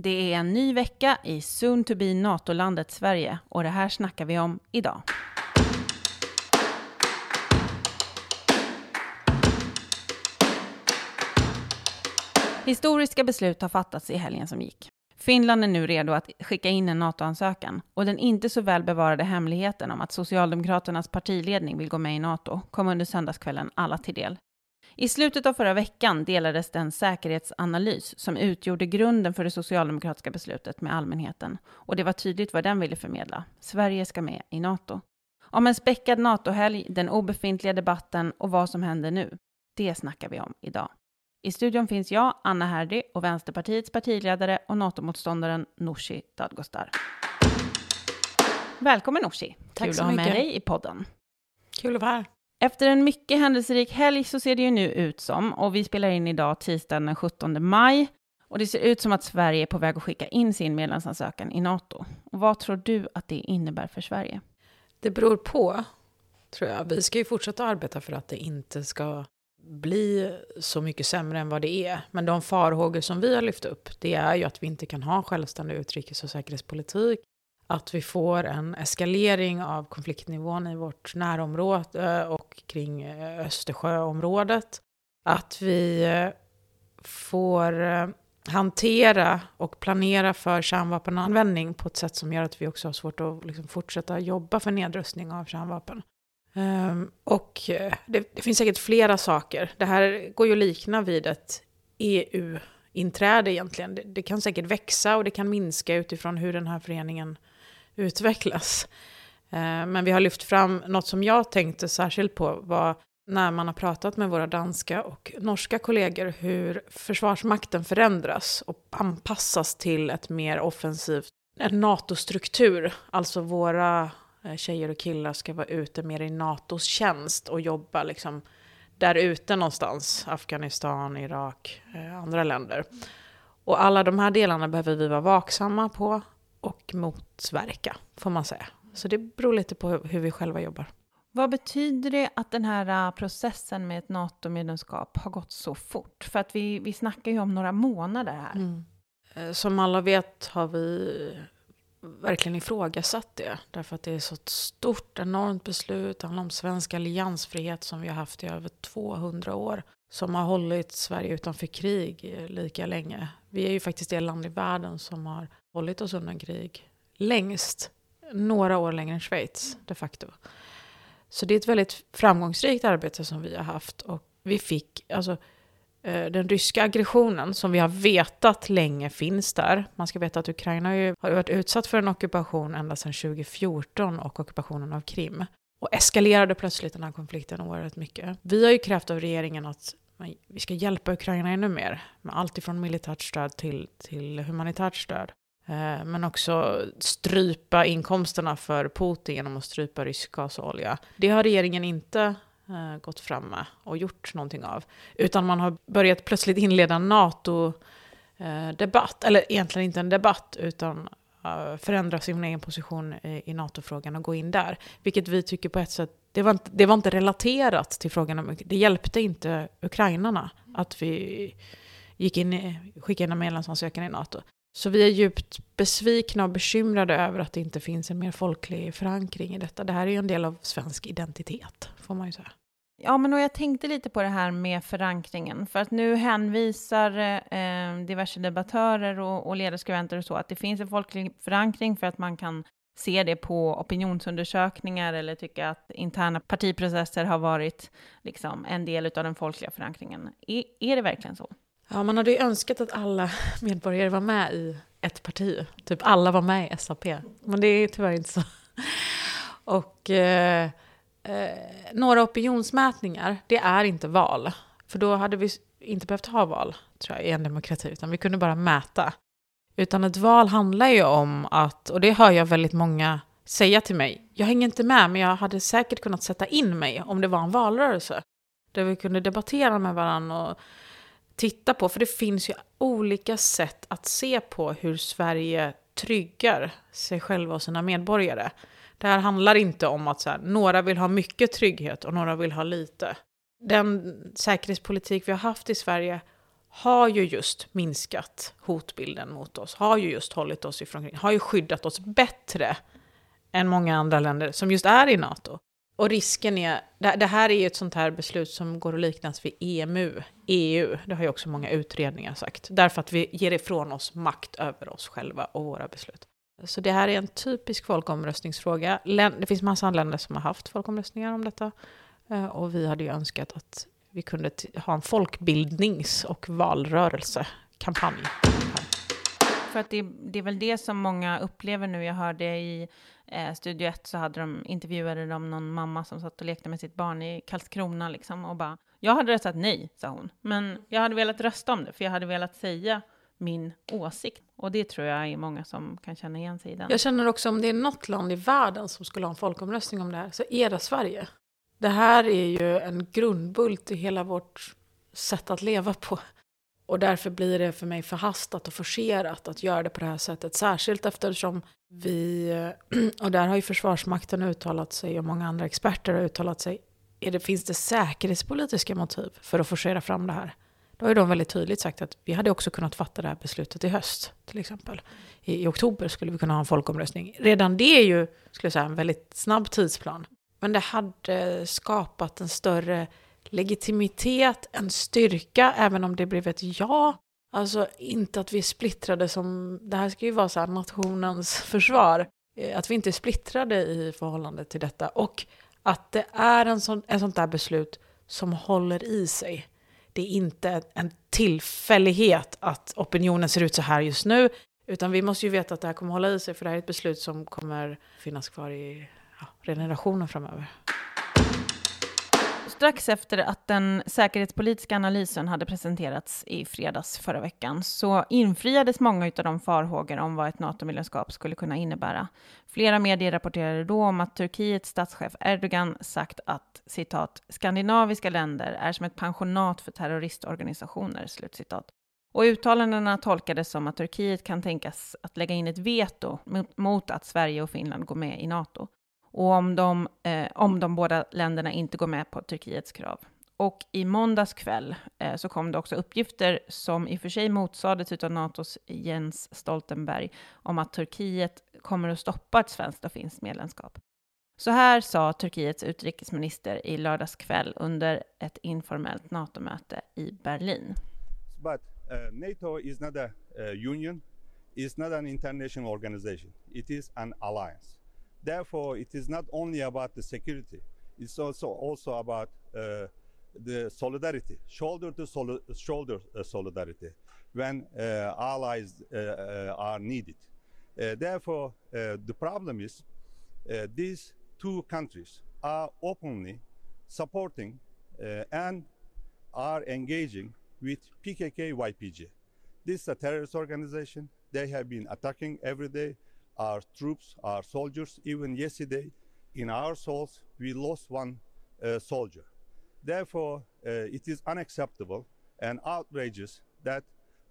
Det är en ny vecka i soon to be NATO-landet Sverige och det här snackar vi om idag. Historiska beslut har fattats i helgen som gick. Finland är nu redo att skicka in en NATO-ansökan och den inte så väl bevarade hemligheten om att Socialdemokraternas partiledning vill gå med i NATO kom under söndagskvällen alla till del. I slutet av förra veckan delades den säkerhetsanalys som utgjorde grunden för det socialdemokratiska beslutet med allmänheten och det var tydligt vad den ville förmedla. Sverige ska med i NATO. Om en späckad NATO-helg, den obefintliga debatten och vad som händer nu. Det snackar vi om idag. I studion finns jag, Anna Herdy och Vänsterpartiets partiledare och NATO-motståndaren Nooshi Dadgostar. Välkommen Nooshi! Tack Kul så att ha med dig i podden. Kul att vara här. Efter en mycket händelserik helg så ser det ju nu ut som, och vi spelar in idag tisdagen den 17 maj, och det ser ut som att Sverige är på väg att skicka in sin medlemsansökan i NATO. Och vad tror du att det innebär för Sverige? Det beror på, tror jag. Vi ska ju fortsätta arbeta för att det inte ska bli så mycket sämre än vad det är. Men de farhågor som vi har lyft upp, det är ju att vi inte kan ha en självständig utrikes och säkerhetspolitik. Att vi får en eskalering av konfliktnivån i vårt närområde och kring eh, Östersjöområdet. Att vi eh, får eh, hantera och planera för kärnvapenanvändning på ett sätt som gör att vi också har svårt att liksom fortsätta jobba för nedrustning av kärnvapen. Ehm, och det, det finns säkert flera saker. Det här går ju att likna vid ett EU-inträde egentligen. Det, det kan säkert växa och det kan minska utifrån hur den här föreningen utvecklas. Eh, men vi har lyft fram något som jag tänkte särskilt på var när man har pratat med våra danska och norska kollegor hur Försvarsmakten förändras och anpassas till ett mer offensivt, en NATO-struktur. Alltså våra eh, tjejer och killar ska vara ute mer i NATOs tjänst och jobba liksom där ute någonstans, Afghanistan, Irak, eh, andra länder. Och alla de här delarna behöver vi vara vaksamma på och motverka, får man säga. Så det beror lite på hur vi själva jobbar. Vad betyder det att den här uh, processen med ett NATO-medlemskap har gått så fort? För att vi, vi snackar ju om några månader här. Eh, Som alla vet har vi verkligen ifrågasatt det. Därför att det är så ett stort, enormt beslut. Det handlar om svensk alliansfrihet som vi har haft i över 200 år. Som har hållit Sverige utanför krig eh, lika länge. Vi är ju faktiskt det land i världen som har hållit oss undan krig längst. Några år längre än Schweiz, de facto. Så det är ett väldigt framgångsrikt arbete som vi har haft. Och vi fick, alltså, eh, den ryska aggressionen som vi har vetat länge finns där. Man ska veta att Ukraina ju har varit utsatt för en ockupation ända sedan 2014 och ockupationen av Krim. Och eskalerade plötsligt den här konflikten oerhört mycket. Vi har ju krävt av regeringen att vi ska hjälpa Ukraina ännu mer. Med allt ifrån militärt stöd till, till humanitärt stöd. Eh, men också strypa inkomsterna för Putin genom att strypa rysk gas och olja. Det har regeringen inte eh, gått fram med och gjort någonting av. Utan man har börjat plötsligt inleda en NATO-debatt. Eh, Eller egentligen inte en debatt, utan eh, förändra sin egen position i, i NATO-frågan och gå in där. Vilket vi tycker på ett sätt, det var, inte, det var inte relaterat till frågan om, det hjälpte inte ukrainarna att vi gick in skickade in en medlemsansökan i NATO. Så vi är djupt besvikna och bekymrade över att det inte finns en mer folklig förankring i detta. Det här är ju en del av svensk identitet, får man ju säga. Ja, men och jag tänkte lite på det här med förankringen, för att nu hänvisar eh, diverse debattörer och, och ledarskribenter och så att det finns en folklig förankring för att man kan se det på opinionsundersökningar eller tycka att interna partiprocesser har varit liksom en del av den folkliga förankringen. Är, är det verkligen så? Ja, man hade ju önskat att alla medborgare var med i ett parti. Typ alla var med i SAP. Men det är tyvärr inte så. Och eh, eh, några opinionsmätningar, det är inte val. För då hade vi inte behövt ha val, tror jag, i en demokrati. Utan vi kunde bara mäta. Utan ett val handlar ju om att, och det hör jag väldigt många säga till mig, jag hänger inte med, men jag hade säkert kunnat sätta in mig om det var en valrörelse. Där vi kunde debattera med varandra och titta på, för det finns ju olika sätt att se på hur Sverige tryggar sig själva och sina medborgare. Det här handlar inte om att så här, några vill ha mycket trygghet och några vill ha lite. Den säkerhetspolitik vi har haft i Sverige har ju just minskat hotbilden mot oss, har ju just hållit oss ifrån krig, har ju skyddat oss bättre än många andra länder som just är i NATO. Och risken är, det här är ju ett sånt här beslut som går att liknas vid EMU, EU, det har ju också många utredningar sagt, därför att vi ger ifrån oss makt över oss själva och våra beslut. Så det här är en typisk folkomröstningsfråga. Det finns massa länder som har haft folkomröstningar om detta. Eh, och vi hade ju önskat att vi kunde ha en folkbildnings och valrörelsekampanj. För att det, det, är väl det som många upplever nu. Jag hörde i eh, Studio 1 så hade de, intervjuade de någon mamma som satt och lekte med sitt barn i Karlskrona liksom och bara, jag hade röstat nej, sa hon. Men jag hade velat rösta om det, för jag hade velat säga min åsikt. Och det tror jag är många som kan känna igen sig i den. Jag känner också om det är något land i världen som skulle ha en folkomröstning om det här, så är det Sverige. Det här är ju en grundbult i hela vårt sätt att leva på. Och därför blir det för mig förhastat och forcerat att göra det på det här sättet. Särskilt eftersom vi, och där har ju Försvarsmakten uttalat sig och många andra experter har uttalat sig. Är det, finns det säkerhetspolitiska motiv för att forcera fram det här? Då har ju de väldigt tydligt sagt att vi hade också kunnat fatta det här beslutet i höst, till exempel. I, I, oktober skulle vi kunna ha en folkomröstning. Redan det är ju, skulle jag säga, en väldigt snabb tidsplan. Men det hade skapat en större legitimitet, en styrka, även om det blev ett ja. Alltså inte att vi är splittrade som, det här ska ju vara så här nationens försvar. Eh, att vi inte är splittrade i förhållande till detta. Och att det är en sån, en sånt där beslut som håller i sig. Det är inte en tillfällighet att opinionen ser ut så här just nu. Utan vi måste ju veta att det här kommer hålla i sig, för det här är ett beslut som kommer finnas kvar i ja, generationer framöver. Strax efter att den säkerhetspolitiska analysen hade presenterats i fredags förra veckan så infriades många av de farhågor om vad ett NATO-medlemskap skulle kunna innebära. Flera medier rapporterade då om att Turkiets statschef Erdogan sagt att citat, skandinaviska länder är som ett pensionat för terroristorganisationer, slutcitat. Och uttalandena tolkades som att Turkiet kan tänkas att lägga in ett veto mot, mot att Sverige och Finland går med i NATO och om de, eh, om de båda länderna inte går med på Turkiets krav. Och i måndags kväll eh, så kom det också uppgifter som i och för sig motsades av NATOs Jens Stoltenberg om att Turkiet kommer att stoppa ett svenskt och finskt medlemskap. Så här sa Turkiets utrikesminister i lördags kväll under ett informellt NATO-möte i Berlin. But uh, NATO is not a uh, union, it's not an international organization. It is an alliance. Therefore, it is not only about the security, it's also, also about uh, the solidarity, shoulder to sol shoulder uh, solidarity when uh, allies uh, uh, are needed. Uh, therefore, the problem is these two countries are openly supporting and are engaging with PKK YPG. This is a terrorist organization. They have been attacking every day our troops, our soldiers. Even yesterday, in our souls, we lost one uh, soldier. Therefore, uh, it is unacceptable and outrageous that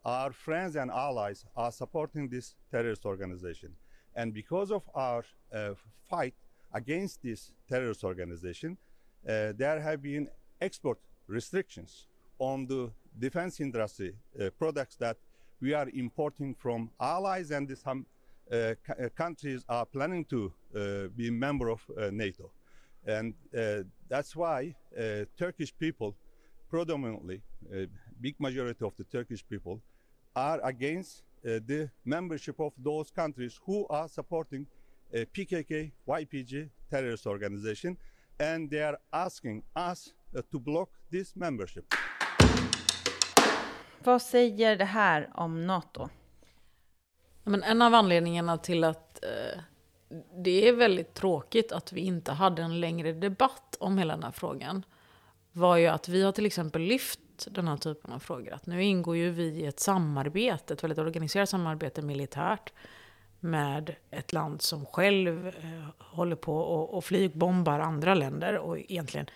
our friends and allies are supporting this terrorist organization. And because of our uh, fight against this terrorist organization, uh, there have been export restrictions on the defense industry uh, products that we are importing from allies and some Uh, uh, countries are planning to uh, be a member of uh, NATO. And that's why Turkish people, predominantly, a big majority of the Turkish people, are against the membership of those countries who are supporting PKK, YPG terrorist organization, and they are asking us to block this membership. Vad säger det här om NATO? Men en av anledningarna till att eh, det är väldigt tråkigt att vi inte hade en längre debatt om hela den här frågan var ju att vi har till exempel lyft den här typen av frågor. Att nu ingår ju vi i ett samarbete, ett väldigt organiserat samarbete militärt med ett land som själv eh, håller på och, och flygbombar andra länder och egentligen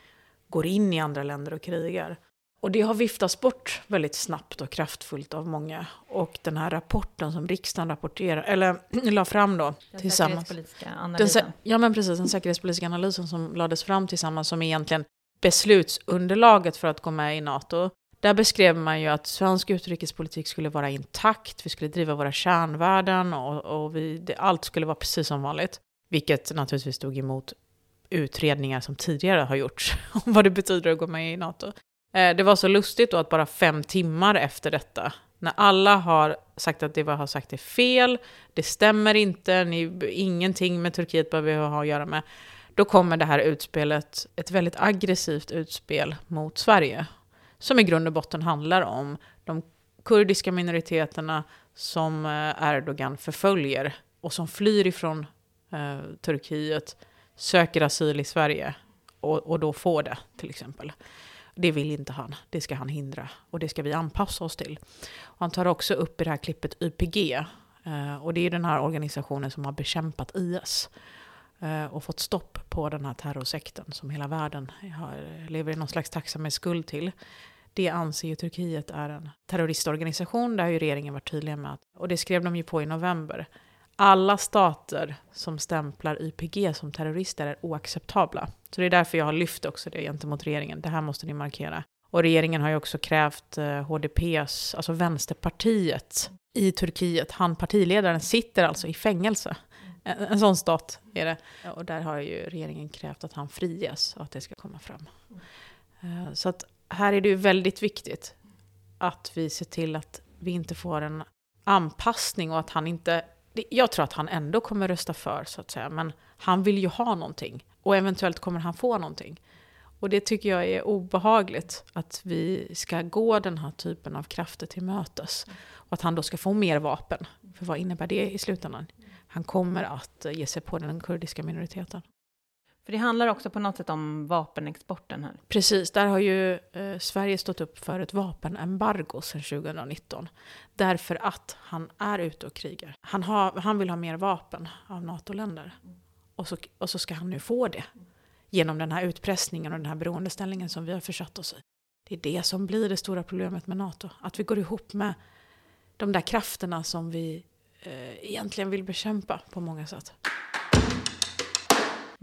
går in i andra länder och krigar. Och det har viftats bort väldigt snabbt och kraftfullt av många. Och den här rapporten som riksdagen rapporterar, eller la fram då den tillsammans. Säkerhetspolitiska analysen. Den, ja men precis, den säkerhetspolitiska analysen som lades fram tillsammans som egentligen beslutsunderlaget för att gå med i NATO. Där beskrev man ju att svensk utrikespolitik skulle vara intakt, vi skulle driva våra kärnvärden och, och vi, det, allt skulle vara precis som vanligt. Vilket naturligtvis stod emot utredningar som tidigare har gjorts om vad det betyder att gå med i NATO. Eh, det var så lustigt då att bara fem timmar efter detta, när alla har sagt att det vi har sagt är fel, det stämmer inte, ni, ingenting med Turkiet behöver vi ha att göra med, då kommer det här utspelet, ett väldigt aggressivt utspel mot Sverige, som i grund och botten handlar om de kurdiska minoriteterna som eh, Erdogan förföljer och som flyr ifrån eh, Turkiet, söker asyl i Sverige och, och då får det till exempel. Det vill inte han, det ska han hindra och det ska vi anpassa oss till. Och han tar också upp i det här klippet YPG eh, och det är den här organisationen som har bekämpat IS eh, och fått stopp på den här terrorsekten som hela världen lever i någon slags tacksamhetsskuld till. Det anser ju Turkiet är en terroristorganisation, det har ju regeringen varit tydliga med. Och det skrev de ju på i november. Alla stater som stämplar YPG som terrorister är oacceptabla. Så det är därför jag har lyft också det gentemot regeringen. Det här måste ni markera. Och regeringen har ju också krävt HDPs, alltså Vänsterpartiet i Turkiet. Han partiledaren sitter alltså i fängelse. En, en sån stat är det. Och där har ju regeringen krävt att han friges och att det ska komma fram. Eh, så att här är det ju väldigt viktigt att vi ser till att vi inte får en anpassning och att han inte... Jag tror att han ändå kommer rösta för, så att säga, men han vill ju ha någonting. Och eventuellt kommer han få någonting. Och det tycker jag är obehagligt, att vi ska gå den här typen av krafter till mötes. Och att han då ska få mer vapen. För vad innebär det i slutändan? Han kommer att ge sig på den kurdiska minoriteten. För det handlar också på något sätt om vapenexporten här. Precis, där har ju eh, Sverige stått upp för ett vapenembargo sedan 2019. Därför att han är ute och krigar. Han, har, han vill ha mer vapen av NATO-länder. Och så, och så ska han nu få det. Genom den här utpressningen och den här beroendeställningen som vi har försatt oss i. Det är det som blir det stora problemet med NATO. Att vi går ihop med de där krafterna som vi eh, egentligen vill bekämpa på många sätt.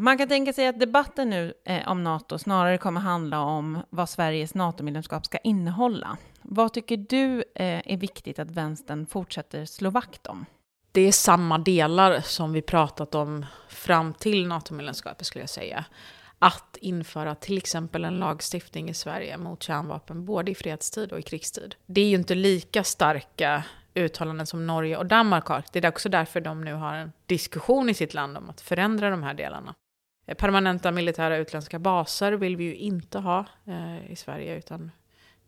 Man kan tänka sig att debatten nu eh, om NATO snarare kommer handla om vad Sveriges NATO-medlemskap ska innehålla. Vad tycker du eh, är viktigt att vänstern fortsätter slå vakt om? Det är samma delar som vi pratat om fram till NATO-medlemskapet skulle jag säga. Att införa till exempel en lagstiftning i Sverige mot kärnvapen både i fredstid och i krigstid. Det är ju inte lika starka uttalanden som Norge och Danmark har. Det är också därför de nu har en diskussion i sitt land om att förändra de här delarna. Eh, permanenta militära utländska baser vill vi ju inte ha eh, i Sverige, utan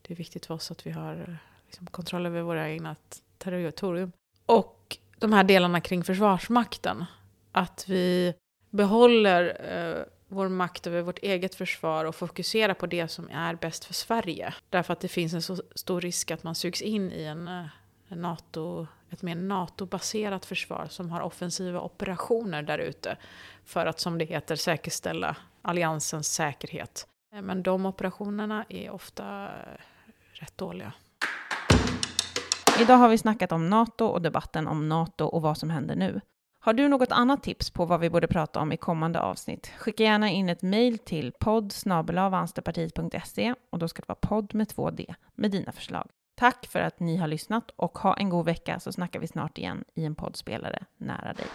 det är viktigt för oss att vi har eh, liksom, kontroll över våra egna territorium. Och de här delarna kring Försvarsmakten, att vi behåller eh, vår makt över vårt eget försvar och fokuserar på det som är bäst för Sverige. Därför att det finns en så stor risk att man sugs in i en, eh, en NATO ett mer NATO-baserat försvar som har offensiva operationer där ute för att, som det heter, säkerställa alliansens säkerhet. Eh, men de operationerna är ofta eh, rätt dåliga. Idag har vi snackat om NATO och debatten om NATO och vad som händer nu. Har du något annat tips på vad vi borde prata om i kommande avsnitt? Skicka gärna in ett mejl till podd och då ska det vara podd med två D med dina förslag. Tack för att ni har lyssnat och ha en god vecka så snackar vi snart igen i en poddspelare nära dig.